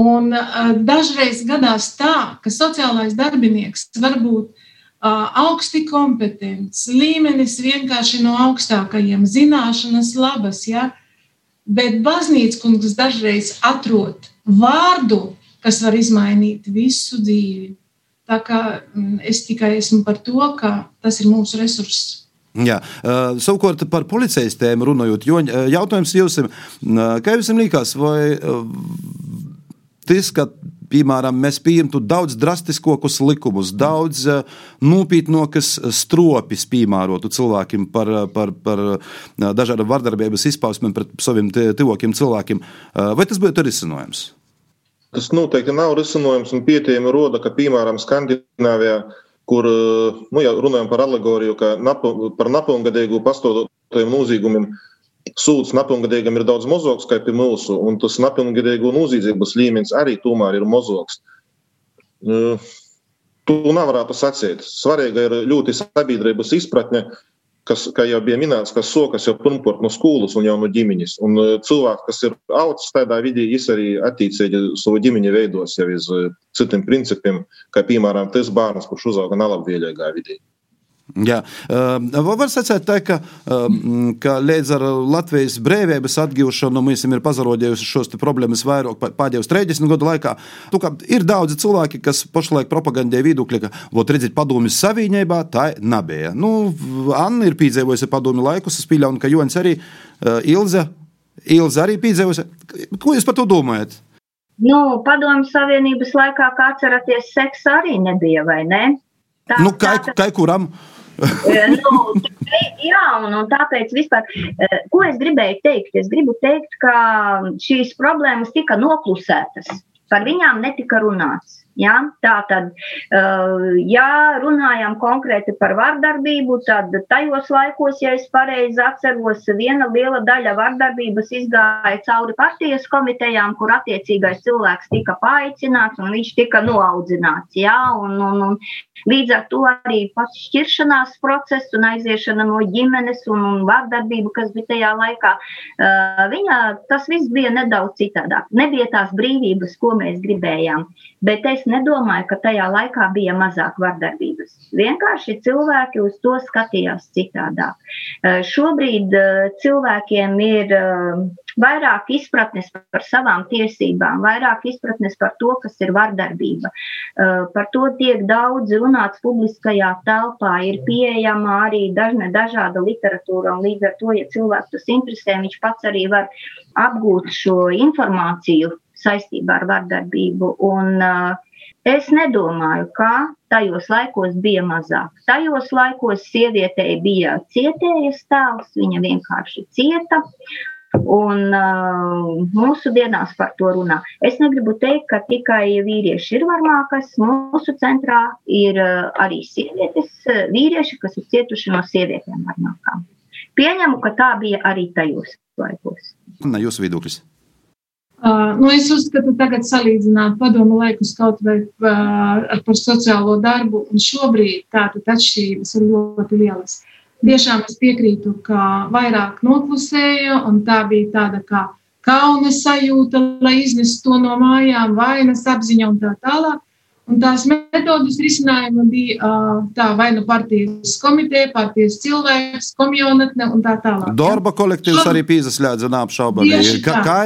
Un uh, dažreiz gadās tā, ka sociālais darbinieks var būt uh, augsti kompetents, līmenis vienkārši no augstākajiem, zināšanas labas, ja? bet baznīcas kungs dažreiz atrod vārdu, kas var izmainīt visu dzīvi. Tā kā mm, es tikai esmu par to, ka tas ir mūsu resurss. Jā, savukārt par policijas tēmu runājot, jo jautājums jums ir, kā jums liekas, vai tas, ka piemēram, mēs pieņemtu daudz drastiskākus likumus, daudz nopietnākas stropes piemērotu cilvēkiem par, par, par dažādu vardarbības izpausmēm pret saviem tuvākiem cilvēkiem, vai tas būtu risinājums? Tas noteikti nav risinājums un pietiekami roda, ka, piemēram, Skandināvijā, kur nu, ja runājam par alegoriju, ka napu, par nepilngadīgu pastotajiem nozīgumiem, sūds nepilngadīgam ir daudz mazāks kā pie mūsu, un tas nepilngadīgu nozīdzības līmenis arī tomēr ir mazāks. To nevarētu sacīt. Svarīga ir ļoti sabiedrības izpratne, kas, kā jau bija minēts, kas sokas jau pirmkārt no skolas un jau no ģimenes. Un e, cilvēks, kas ir augs tādā vidī, viņš arī attiecīgi savu ģimeni veidos jau uz e, citiem principiem, kā piemēram tas bērns, kurš uzauga nelabvēlīgā vidī. Jā, uh, var tā, ka, uh, ka līdz ar Latvijas brīvības atgūšanu mēs esam pazarodējuši šos problēmas vairāk pēdējos 30 gadu laikā. Tu, ir daudzi cilvēki, kas pašlaik propagandē viedokļi, ka, redziet, padomju savienībā tā nebija. Nu, Anna ir piedzīvojusi padomju laikus, es pieļauju, ka Jonas arī uh, Ilze, Ilze arī piedzīvojusi. Ko jūs par to domājat? Nu, padomju savienības laikā, kā atceraties, seksa arī nebija, vai ne? Tā, nu, kā, tā, kā kuram? Nu, jā, un, un tāpēc vispār, ko es gribēju teikt? Es gribu teikt, ka šīs problēmas tika noklusētas. Par viņām netika runāts. Ja? Tā tad, ja runājam konkrēti par vardarbību, tad tajos laikos, ja es pareizi atceros, viena liela daļa vardarbības izgāja cauri partijas komitejām, kur attiecīgais cilvēks tika paaicināts un viņš tika noaudzināts. Ja? Un, un, un, līdz ar to arī pats šķiršanās process un aiziešana no ģimenes un, un vardarbība, kas bija tajā laikā, viņa, tas viss bija nedaudz citādāk. Nebija tās brīvības, ko mēs gribējām. Bet es nedomāju, ka tajā laikā bija mazāk vardarbības. Vienkārši cilvēki uz to skatījās citādāk. Šobrīd cilvēkiem ir vairāk izpratnes par savām tiesībām, vairāk izpratnes par to, kas ir vardarbība. Par to tiek daudz runāts publiskajā telpā, ir pieejama arī dažne dažāda literatūra, un līdz ar to, ja cilvēks tas interesē, viņš pats arī var apgūt šo informāciju saistībā ar vardarbību. Un, uh, es nedomāju, ka tajos laikos bija mazāk. Tajos laikos sievietei bija cietējas tēls, viņa vienkārši cieta. Un uh, mūsu dienās par to runā. Es negribu teikt, ka tikai vīrieši ir varmākas. Mūsu centrā ir uh, arī sievietes, uh, vīrieši, kas ir cietuši no sievietēm varmākām. Pieņemu, ka tā bija arī tajos laikos. Un jūsu viedoklis? Uh, nu es uzskatu, ka tagad salīdzināt padomu laikus kaut vai uh, par sociālo darbu, un šobrīd tātad atšķirības ir ļoti lielas. Tiešām es piekrītu, ka vairāk noklusēja, un tā bija tāda kā kauna sajūta, lai iznestu to no mājām, vainas apziņa un tā tālāk. Un tās metodas risinājuma bija tā, vai nu partijas komiteja, partijas cilvēks, komjonatne un tā tālāk. Darba kolektīvs Šo... arī pīzaslēdza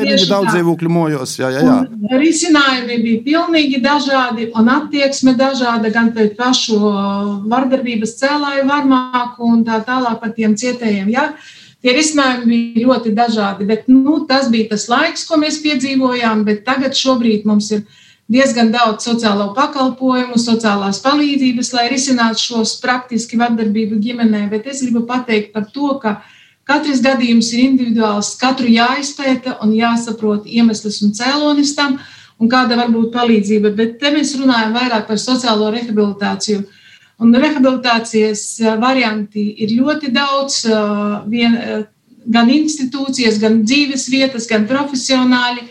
ir viņi daudz dzīvokļu mojos? Jā, jā, jā. Un risinājumi bija pilnīgi dažādi un attieksme dažāda gan pret pašu vardarbības cēlāju varmāku un tā tālāk par tiem cietējiem. Jā. Tie risinājumi bija ļoti dažādi, bet nu, tas bija tas laiks, ko mēs piedzīvojām, bet tagad šobrīd mums ir diezgan daudz sociālo pakalpojumu, sociālās palīdzības, lai risinātu šos praktiski vardarbību ģimenē. Bet es gribu pateikt par to, ka katrs gadījums ir individuāls, katru jāizpēta un jāsaprot iemesls un cēlonis tam, un kāda var būt palīdzība. Bet te mēs runājam vairāk par sociālo rehabilitāciju. Un rehabilitācijas varianti ir ļoti daudz, vien, gan institūcijas, gan dzīves vietas, gan profesionāļi,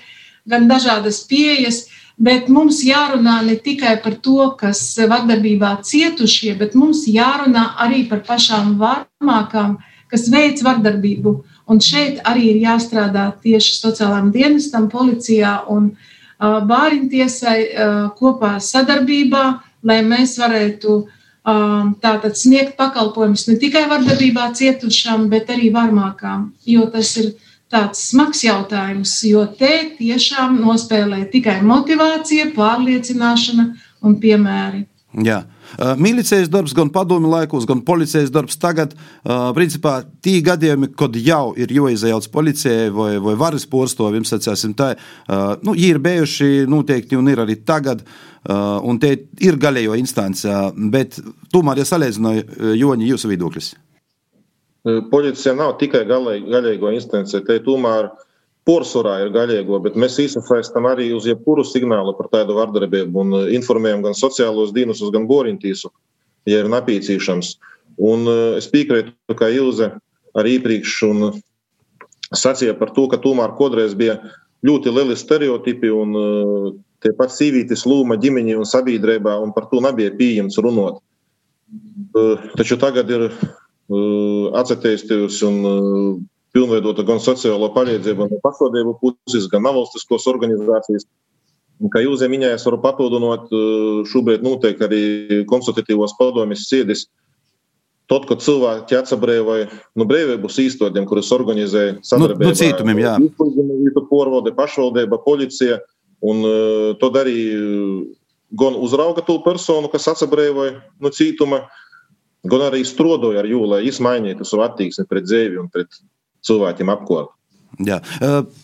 gan dažādas pieejas. Bet mums jārunā ne tikai par to, kas vardarbībā cietušie, bet mums jārunā arī par pašām varmākām, kas veids vardarbību. Un šeit arī ir jāstrādā tieši sociālām dienestam, policijā un uh, bāriņtiesai uh, kopā sadarbībā, lai mēs varētu uh, tātad sniegt pakalpojumus ne tikai vardarbībā cietušām, bet arī varmākām, jo tas ir tāds smags jautājums, jo te tiešām nospēlē tikai motivācija, pārliecināšana un piemēri. Jā. Milicijas darbs, gan padomju laikos, gan policijas darbs tagad, principā, tie gadījumi, kad jau ir jāizjauc policijai vai, vai varas postovim, sacāsim tā, nu, ir bijuši noteikti un ir arī tagad, un te ir galējo instancija, bet tomēr, ja salīdzināju, Joņi, jūsu viedoklis. Policija nav tikai gaļīgo instancija, te tomēr porcelāna ir gaļīgo, bet mēs iesaistām arī uz jebkuru signālu par tādu vardarbību un informējam gan sociālos dienestus, gan borintīsu, ja ir nepieciešams. Un es piekrītu, ka Ilze arī iepriekš sacīja par to, ka tomēr kodreiz bija ļoti lieli stereotipi un tie pat sīvītis lūma ģimeņi un sabiedrībā, un par to nebija pieejams runāt. Taču tagad ir atcerēties un pilnveidota gan sociālo palīdzību no pašvaldību puses, gan nevalstiskos organizācijas. Kā jūs minējāt, varu papildinot, šobrīd notiek arī konsultatīvos padomjas sēdes. Tad, kad cilvēki atsabrēvoja nu, brīvības īstenībiem, kuras organizēja nu, nu, jā. Izpildījuma porvalde, pašvaldība, policija, un uh, tad arī gan uzrauga to personu, kas atsabrēvoja no nu, cītuma, uh, gan arī strodoju ar jūlu, lai izmainītu savu attieksmi pret dzīvi un pret cilvēkiem apkārt. Jā.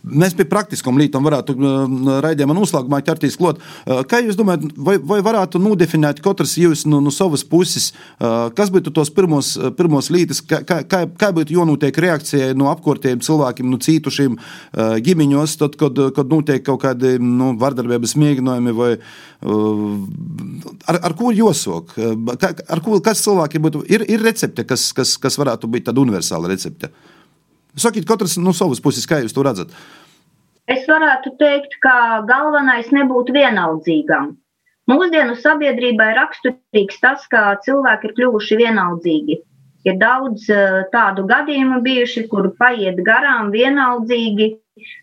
Mēs pie praktiskām lietām varētu raidījumā noslēgumā ķerties klāt. Kā jūs domājat, vai, vai varētu nodefinēt katrs jūs no, no savas puses, kas būtu tos pirmos, pirmos lietas, kā, kā, kā būtu jānotiek reakcijai no apkārtējiem cilvēkiem, no cītušiem ģimeņos, tad, kad, kad notiek kaut kādi nu, vardarbības mēģinājumi, vai ar, ar ko jāsok? Ar ko, kas cilvēkiem būtu, ir, ir recepte, kas, kas, kas varētu būt tāda universāla recepte? Sakiet, katrs no savas puses, kā jūs to redzat? Es varētu teikt, ka galvenais nebūtu vienaldzīgam. Mūsdienu sabiedrībai raksturīgs tas, ka cilvēki ir kļuvuši vienaldzīgi. Ir daudz uh, tādu gadījumu bijuši, kur paiet garām vienaldzīgi.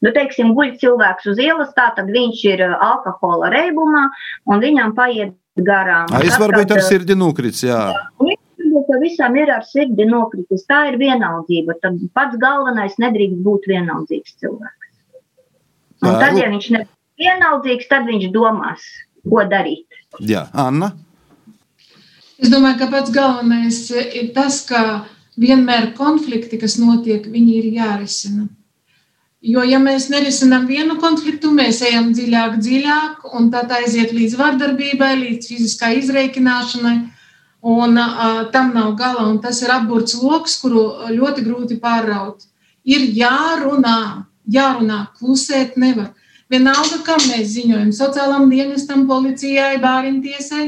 Nu, teiksim, guļ cilvēks uz ielas, tā tad viņš ir uh, alkohola reibumā, un viņam paiet garām. A, es varbūt ar sirdi nokrits, jā. jā ka visam ir ar sirdi nokritis. Tā ir vienaldzība. Tad pats galvenais nedrīkst būt vienaldzīgs cilvēks. Un tad, ja viņš nebūs vienaldzīgs, tad viņš domās, ko darīt. Jā, Anna. Es domāju, ka pats galvenais ir tas, ka vienmēr konflikti, kas notiek, viņi ir jārisina. Jo, ja mēs nerisinām vienu konfliktu, mēs ejam dziļāk, dziļāk, un tad aiziet līdz vardarbībai, līdz fiziskai izreikināšanai. Un uh, tam nav gala, un tas ir apburts lokus, kuru ļoti grūti pāraut. Ir jārunā, jārunā, klusēt nevar. Vienalga, kam mēs ziņojam, sociālām dienestam, policijai, bāriņtiesai,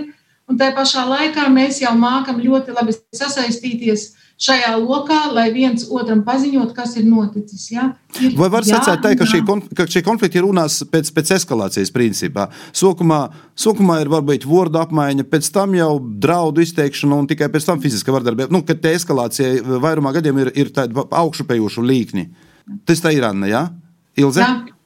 un tā pašā laikā mēs jau mākam ļoti labi sasaistīties šajā lokā, lai viens otram paziņot, kas ir noticis. Ja? Ir, Vai var sacīt, tā, ka, šī ka šie konflikti runās pēc, pēc eskalācijas principā? Sokumā, sokumā ir varbūt vārdu apmaiņa, pēc tam jau draudu izteikšana un tikai pēc tam fiziska vardarbība. Nu, kad te eskalācija vairumā gadiem ir, ir tāda augšupējoša līkni. Tas tā ir Anna, jā? Ja? Ilze? Jā.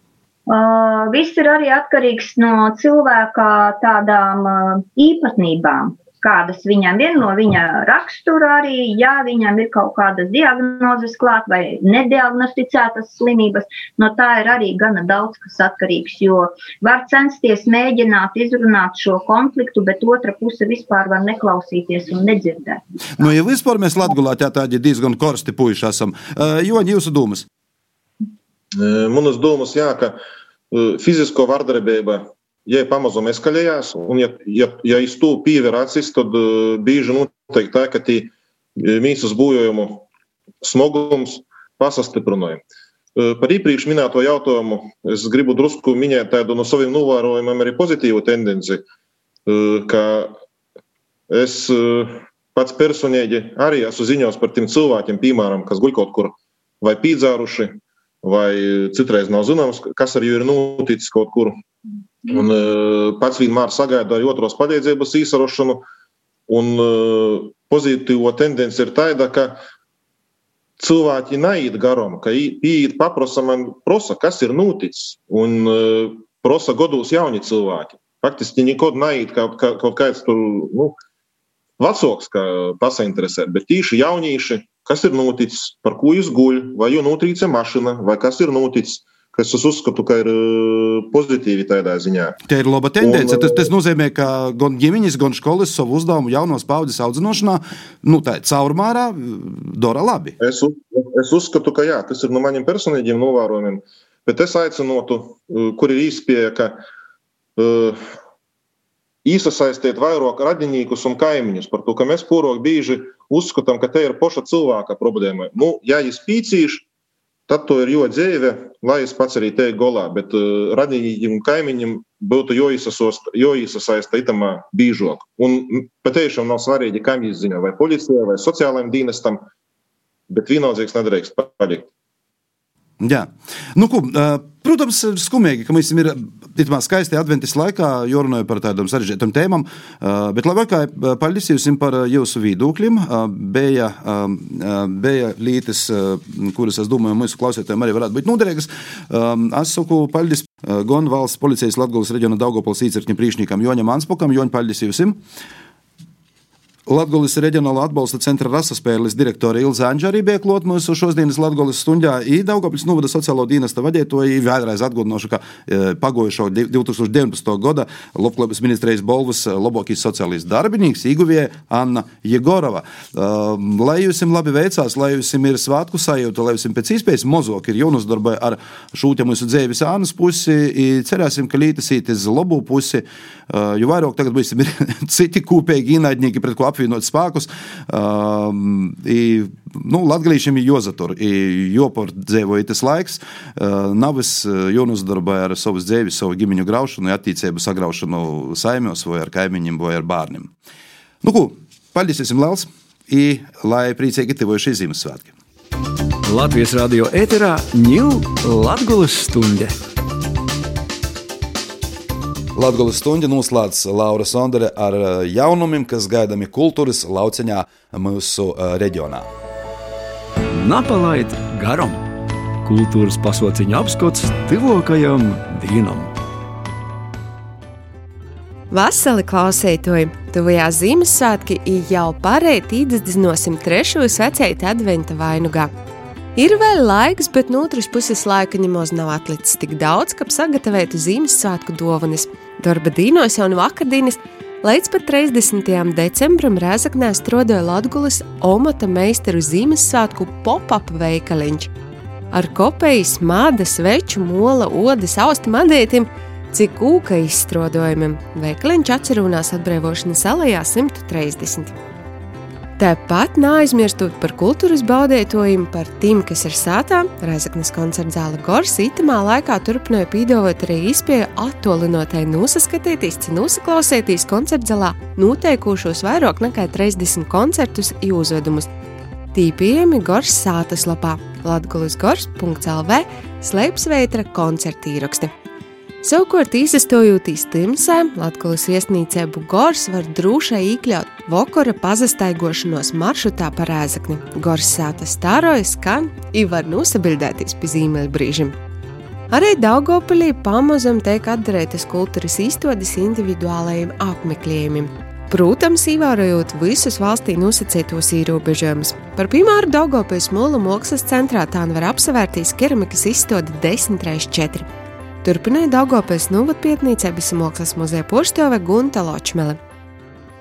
Uh, viss ir arī atkarīgs no cilvēka tādām uh, īpatnībām kādas viņam ir no viņa rakstura arī, ja viņam ir kaut kādas diagnozes klāt vai nediagnosticētas slimības, no tā ir arī gana daudz kas atkarīgs, jo var censties mēģināt izrunāt šo konfliktu, bet otra puse vispār var neklausīties un nedzirdēt. Nu, ja vispār mēs Latgulā tā tādi diezgan korsti puiši esam, uh, Joņi, jūsu domas? Manas domas, jā, ka fizisko vardarbību ja pamazām eskalējās, un ja, ja, ja iz to pievēr acis, tad uh, bieži notiek tā, ka tie mīsas būvējumu smagums pasastiprināja. Uh, par iepriekš minēto jautājumu es gribu drusku minēt tādu no saviem novērojumiem arī pozitīvu tendenci, ka es pats personīgi arī esmu ziņos par tiem cilvēkiem, piemēram, kas guļ kaut kur vai pīdzāruši, vai citreiz nav zināms, kas ar viņu ir noticis kaut kur Un, uh, pats vienmēr sagaida arī otros palīdzības īsarošanu. Un uh, pozitīvo tendenci ir tāda, ka cilvēki neiet garām, ka iet paprasa man, prosa, kas ir noticis. Un uh, prosa godos jauni cilvēki. Faktiski nekad neiet kaut, kaut kāds tur, nu, vecāks, kā pasainteresēt, bet tīši jaunieši, kas ir noticis, par ko jūs guļ, vai jau notrīca mašīna, vai kas ir noticis kas es uzskatu, ka ir pozitīvi tādā ziņā. Tā ir laba tendence. Un, tas, tas nozīmē, ka gan ģimenes, gan skolas savu uzdevumu jaunos paudzes audzināšanā, nu, tā caurmērā dara labi. Es, es uzskatu, ka jā, tas ir no maniem personīgiem novērojumiem. Bet es aicinātu, kur ir īspēja, ka uh, iesaistīt vairāk radiniekus un kaimiņus par to, ka mēs porok bieži uzskatām, ka te ir poša cilvēka problēma. Nu, ja es pīcīšu, tad to ir ļoti dzīve, lai es pats arī teiktu golā, bet uh, radījumam, kaimiņam būtu jāiesaista itamā bīžok. Un patiešām nav svarīgi, kam jūs ziņo, vai policijai, vai sociālajiem dienestam, bet vienaldzīgs nedrīkst palikt. Jā, nu, ko, protams, skumīgi, ka mums ir tīmā skaisti adventis laikā, jo runāju par tādām sarežģītām tēmām, bet labākā paldies jums par jūsu viedokļiem. Bija, bija lietas, kuras, es domāju, mūsu klausītājiem arī varētu būt noderīgas. Es saku paldies gan valsts policijas Latgulas reģiona Daugopils īcirkņa priekšniekam Joņam Anspokam, Joņ, paldies jums! Latvijas reģionāla atbalsta centra rasaspēles direktore Ilza Anģa arī bija klāt mūsu šodienas Latvijas stundā. Daugopils novada sociālo dienesta vadītoji vēlreiz atgādināšu, ka e, pagojušo 2019. gada Labklājības ministrijas balvas labākais sociālais darbinīgs Iguvie Anna Jegorova. E, lai jums labi veicās, lai jums ir svētku sajūta, lai jums pēc iespējas mazāk ir jānozdarbojas ar šūtiem mūsu dzīves ānas pusi, cerēsim, ka lītas īt uz labu pusi, e, jo vairāk tagad būsim citi kūpīgi ienaidnieki, pret ko apvienot spēkus. Um, i, nu, Latvijiem ir jāzatur, jopārdzēvoja tas laiks. Uh, nav es jānozdarbojas ar savas dzīves, savu ģimeņu graušanu, attīstību sagraušanu saimos vai ar kaimiņiem vai ar bērniem. Nu, ko, paldies jums liels, i, lai priecīgi gatavojuši Ziemassvētki. Latvijas radio ēterā ņūl Latvijas stunde. Latvijas stundu noslēdz Laura Sondere ar eh, jaunumiem, kas gaidāmi kultūras lauciņā mūsu eh, reģionā. Napalaid garam! Kultūras pasauciņa apskats tuvākajam dienam! Vasarī klausītoji, tuvajā Ziemassvētki jau parēti īdzdinosim trešo vecēta adventa vainugā. Ir vēl laiks, bet no otras puses laika nemaz nav atlicis tik daudz, ka sagatavotu Ziemassvētku dāvanas. Darba dīnos no vakardienas līdz pat 30. decembrim Rēzaknē strādāja Latvijas Omata meistaru Ziemassvētku pop-up veikaliņš. Ar kopējas, mādas, veču, mola, odas, austi madētiem, cik kūka izstrādājumiem veikaliņš atcerunās atbrīvošanas alejā 130. Tāpat neaizmirstot par kultūras baudētojiem, par tiem, kas ir sātā, Reizeknas koncerta zāle Gors itamā laikā turpināja pīdovot arī izpēju atolinotai nosaskatīties, nosaklausēties koncerta zālā noteikušos vairāk nekā 30 koncertus uzvedumus. Tīpījumi Gors sātas lapā latgulisgors.lv slēpsveitra koncertīraksti. Savukārt, izstojotīs Timsē, Latvijas viesnīcē Bugors var drošai iekļaut vokora pazastaigošanos maršrutā pa rēzakni. Gors sāta stārojas, ka ir var nosabildēties pie zīmeļa brīžim. Arī Daugopilī pamazam tiek atdarētas kultūras izstādes individuālajiem apmeklējumiem. Protams, ievērojot visus valstī nosacītos ierobežojumus. Par piemēru Daugopils Mūla mākslas centrā tā var apsevērtīs keramikas izstāde 10x4. Turpināja Daugopils novadpietnīcē Bisamākslas muzeja poršķove Gunta Ločmele.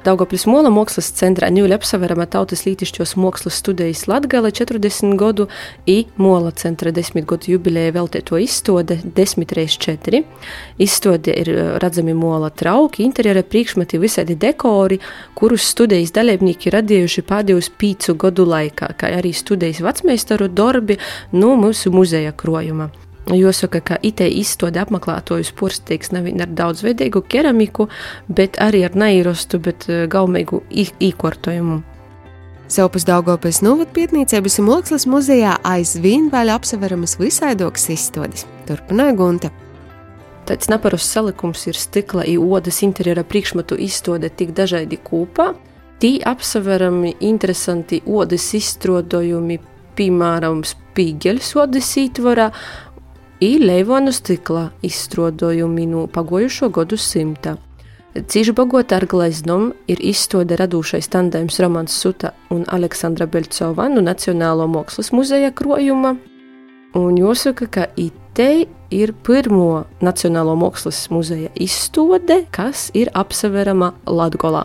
Daugopļas mola mākslas centrā ņūļa apsaverama tautas lītišķos mākslas studijas Latgale 40 godu i mola centra 10 godu jubilēja veltēto izstode 10 reiz 4. Izstode ir eh, redzami mola trauki, interjera priekšmeti, visādi dekori, kurus studijas dalībnieki radījuši pēdējos pīcu godu laikā, kā arī studijas vecmeistaru darbi no mūsu muzeja krojuma. Jāsaka, ka IT izstāde apmeklētojus porcelāns nevien ar daudzveidīgu keramiku, bet arī ar neīrostu, bet eh, gaumīgu īkortojumu. Savpus Daugopils novadpietnīcības un mākslas muzejā aizvien vēl apseveramas visaidokas izstādes. Turpināja Gunta. Tāds neparasts salikums ir stikla un odas interjera priekšmetu izstāde tik dažādi kopā. Tī apseverami interesanti odas izstrādājumi, piemēram, spīgeļu odas ītvarā, i Leivonu stikla izstrādājumi no pagojušo gadu simta. Cīžbagot ar gleznom ir izstāde radošais tandēms Romans Suta un Aleksandra Beļcova no Nacionālo mākslas muzeja krojuma. Un jāsaka, ka itei ir pirmo Nacionālo mākslas muzeja izstāde, kas ir apseverama Latgolā.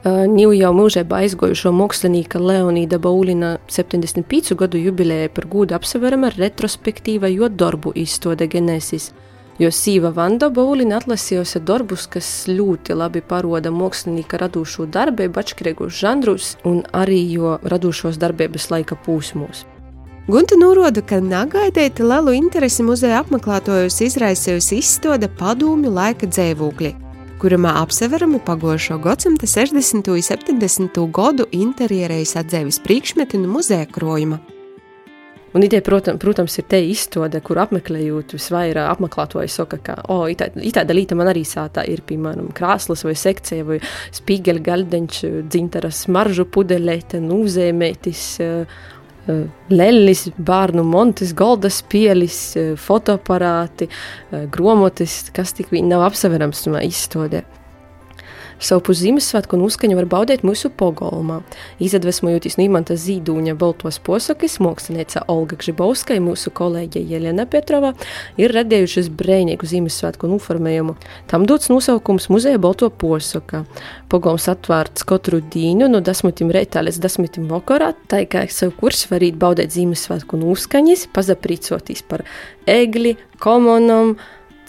Ņū jau mūžībā aizgojušo mākslinieka Leonīda Baulina 75 gadu jubileja par gūdu apsverama retrospektīva jo darbu izstāde Genesis, jo sīva Vanda Baulina atlasījusi darbus, kas ļoti labi paroda mākslinieka radošo darbību atšķirīgos žanrus un arī jo radošos darbības laika pūsmos. Gunta norāda, ka negaidīti lielu interesi muzeja apmeklētājus izraisījusi izstāde padomju laika dzēvūkļi kurumā apseverami pagošo gadsimta 60. un 70. gadu interjerais atdzīves priekšmeti no muzeja krojuma. Un ideja, protams, protams, ir te izstāde, kur apmeklējot, visvairāk apmeklētāji saka, ka, oh, tāda līta man arī sātā ir, piemēram, krāslas vai sekcija vai spīgeļa galdeņš, dzintaras maržu pudelēte, nūzēmētis, Eh, Lellis, bērnu montes, goldas pielis, eh, fotoaparāti, eh, gromotis, kas tik viņi nav apseverams no izstādē. Savu pus Ziemassvētku un uzskaņu var baudīt mūsu pogolmā. Izadvesmojoties no Imanta Zīdūņa Baltos posakis, mākslinieca Olga Gžibovska un mūsu kolēģe Jelena Petrova ir radījušas brēnīgu Ziemassvētku noformējumu. Tam dots nosaukums Muzeja Balto posaka. Pogolms atvērts katru dīnu no desmitim reitā līdz desmitim vakarā, tā kā savu kursu varīt baudīt Ziemassvētku un uzskaņas, pazaprīcoties par egli, komonam,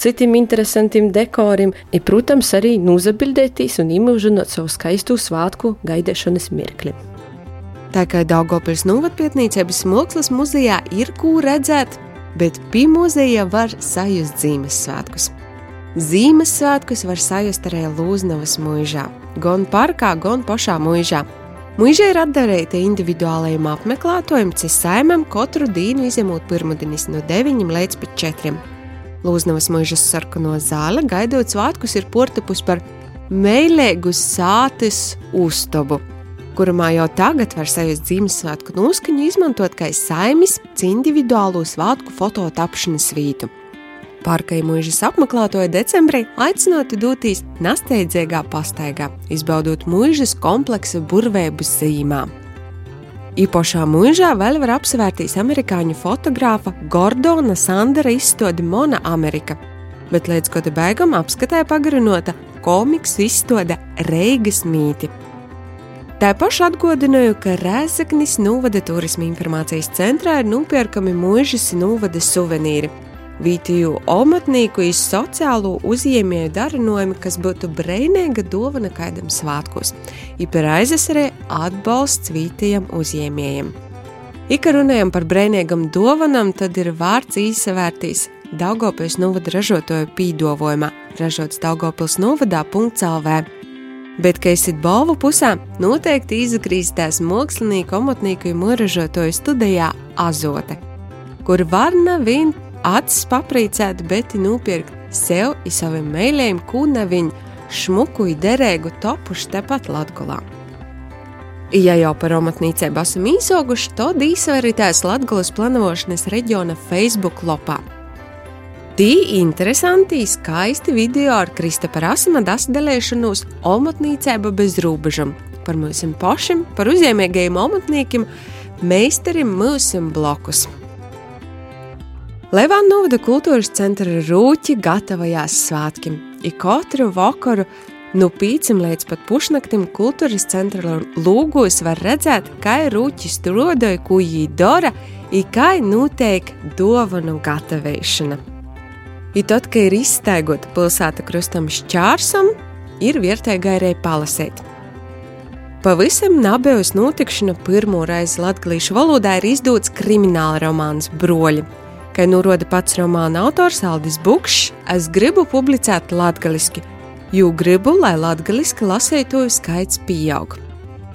citiem interesantiem dekoriem, ir, protams, arī nozabildētīs un imūžinot savu skaistu svātku gaidīšanas mirkli. Tā kā Daugopils novatpietnīcības mākslas muzejā ir ko redzēt, bet pie muzeja var sajust Ziemassvētkus. Ziemassvētkus var sajust arī Lūznavas mūžā, gan parkā, gan pašā mūžā. Mūža ir atdarīta individuālajiem apmeklētājiem, cisējumam katru dienu izņemot pirmdienas no 9 līdz 4. Lūznavas mūžas sarkano zāle gaidot svētkus ir portapus par meilēgu sātes uztabu, kurumā jau tagad var sajust Ziemassvētku noskaņu izmantot kā saimis individuālo svētku fototapšanas vītu. Pārkai mūžas apmeklētoja decembrī aicinātu doties nesteidzīgā pastaigā, izbaudot mūžas kompleksa burvības zīmām. Īpašā mūžā vēl var apsvērtīs amerikāņu fotogrāfa Gordona Sandera izstāde Mona Amerika, bet līdz gada beigām apskatē pagarinota komiksu izstāde Reigas mīti. Tā paša atgādināju, ka Rēzaknis Nūvada turisma informācijas centrā ir nopērkami mūžas Nūvada suvenīri Vītiju omatnīku iz sociālo uzņēmēju darinojumi, kas būtu breinīga dāvana kādam svētkos. Ir aizes arī atbalsts vītajam uzņēmējiem. Ja runājam par brīvīgām dāvanām, tad ir vārds īsavērtīs Daugopils novada ražotāju pīdovojumā, ražots Daugopils novadā.lv. Bet, kad esat balvu pusē, noteikti izkrīstās mākslinieku, omotnieku un mūražotāju studijā Azote, kur var nevien acis paprīcēt, bet nopirkt sev un saviem mēlējiem kūneviņu šmuku derēgu topuši tepat Latgolā. Ja jau par amatnīcēm esam īsoguši, tad īsvarītēs Latgolas planošanas reģiona Facebook lopā. Tī interesanti, skaisti video ar Kristapera Asima dasdelēšanos amatnīcēba bez rūbežam, par mūsim pašiem, par uzņēmēgajiem amatniekiem, meistarim mūsim blokus. Levāna novada kultūras centra rūķi gatavojās svētkiem. Ik katru vakaru no pīcim līdz pat pušnaktim kultūras centra lūgos var redzēt, kā rūķis strādāja, ko viņi dara, un kā notiek dāvanu gatavošana. I tad, kad ir izstaigota pilsēta krustam šķārsam, ir vietēji arī palasēt. Pavisam nabējas notikšana pirmo reizi latviešu valodā ir izdots krimināla romāns Broļi, Kā norāda pats romāna autors Aldis Bukšs, es gribu publicēt latviešu, jo gribu, lai latviešu lasītāju skaits pieaug.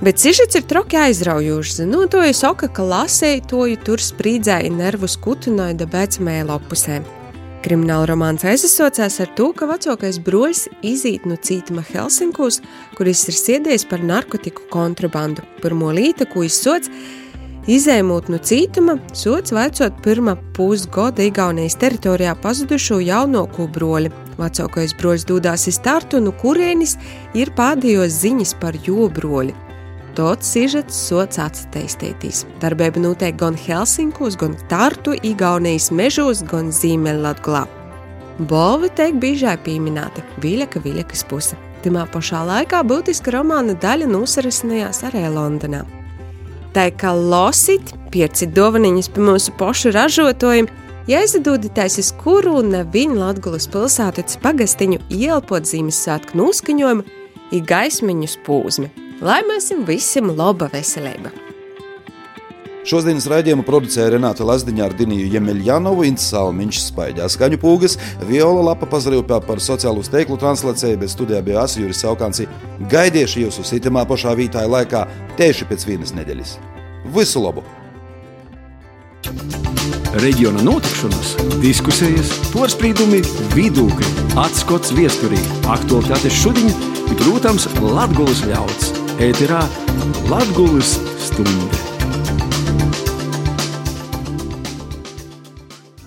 Bet sižets ir troki aizraujošs. Zinotoju saka, ka lasītāju tur sprīdzēja nervus kutināja dabēc mēlopusē. Krimināla romāns aizsaucās ar to, ka vecākais broļs izīt no cītuma Helsinkos, kuris ir siedies par narkotiku kontrabandu. Pirmo līta, ko izsots, Izējot no cītuma, sots veicot pirmā pusgada Igaunijas teritorijā pazudušo jaunāko broļu. Vecākais broļs dūdās iz startu, no kurienes ir pēdējos ziņas par jobroļu. Tots sižets sots atsteistētīs. Darbība notiek gan Helsinkos, gan Tartu, Igaunijas mežos, gan Zīmeļlatglā. Bolvi tiek biežai pieminēta Viļaka Viļakas puse. Timā pašā laikā būtiska romāna daļa nosarasinājās arī Londonā. Tā kā losit, pieci dāvaniņas pa mūsu pašu ražotājiem, ja aizdodaties uz kuru un viņa Latvijas pilsētas pagastiņu ielpot Ziemassvētku noskaņojumu, ir gaismiņu spūzmi. Lai mēs visiem laba veselība! Šodienas raidījumu producēja Renāta Lazdiņa ar Diniju Jemeļjanovu, Ints Salmiņš, Spaidļā skaņu pūgas, Viola Lapa pazarīja par sociālo steiklu translāciju, bet studijā bija Asijūris Saukānci. Gaidiešu jūsu sitamā pašā vītāja laikā tieši pēc vienas nedēļas. Visu labu! Reģiona notikšanas, diskusijas, porcelāna, vidūkļi, atskats viesturī, aktuālitātes šodien, protams, Latvijas ļauds. Ēterā Latvijas stunde.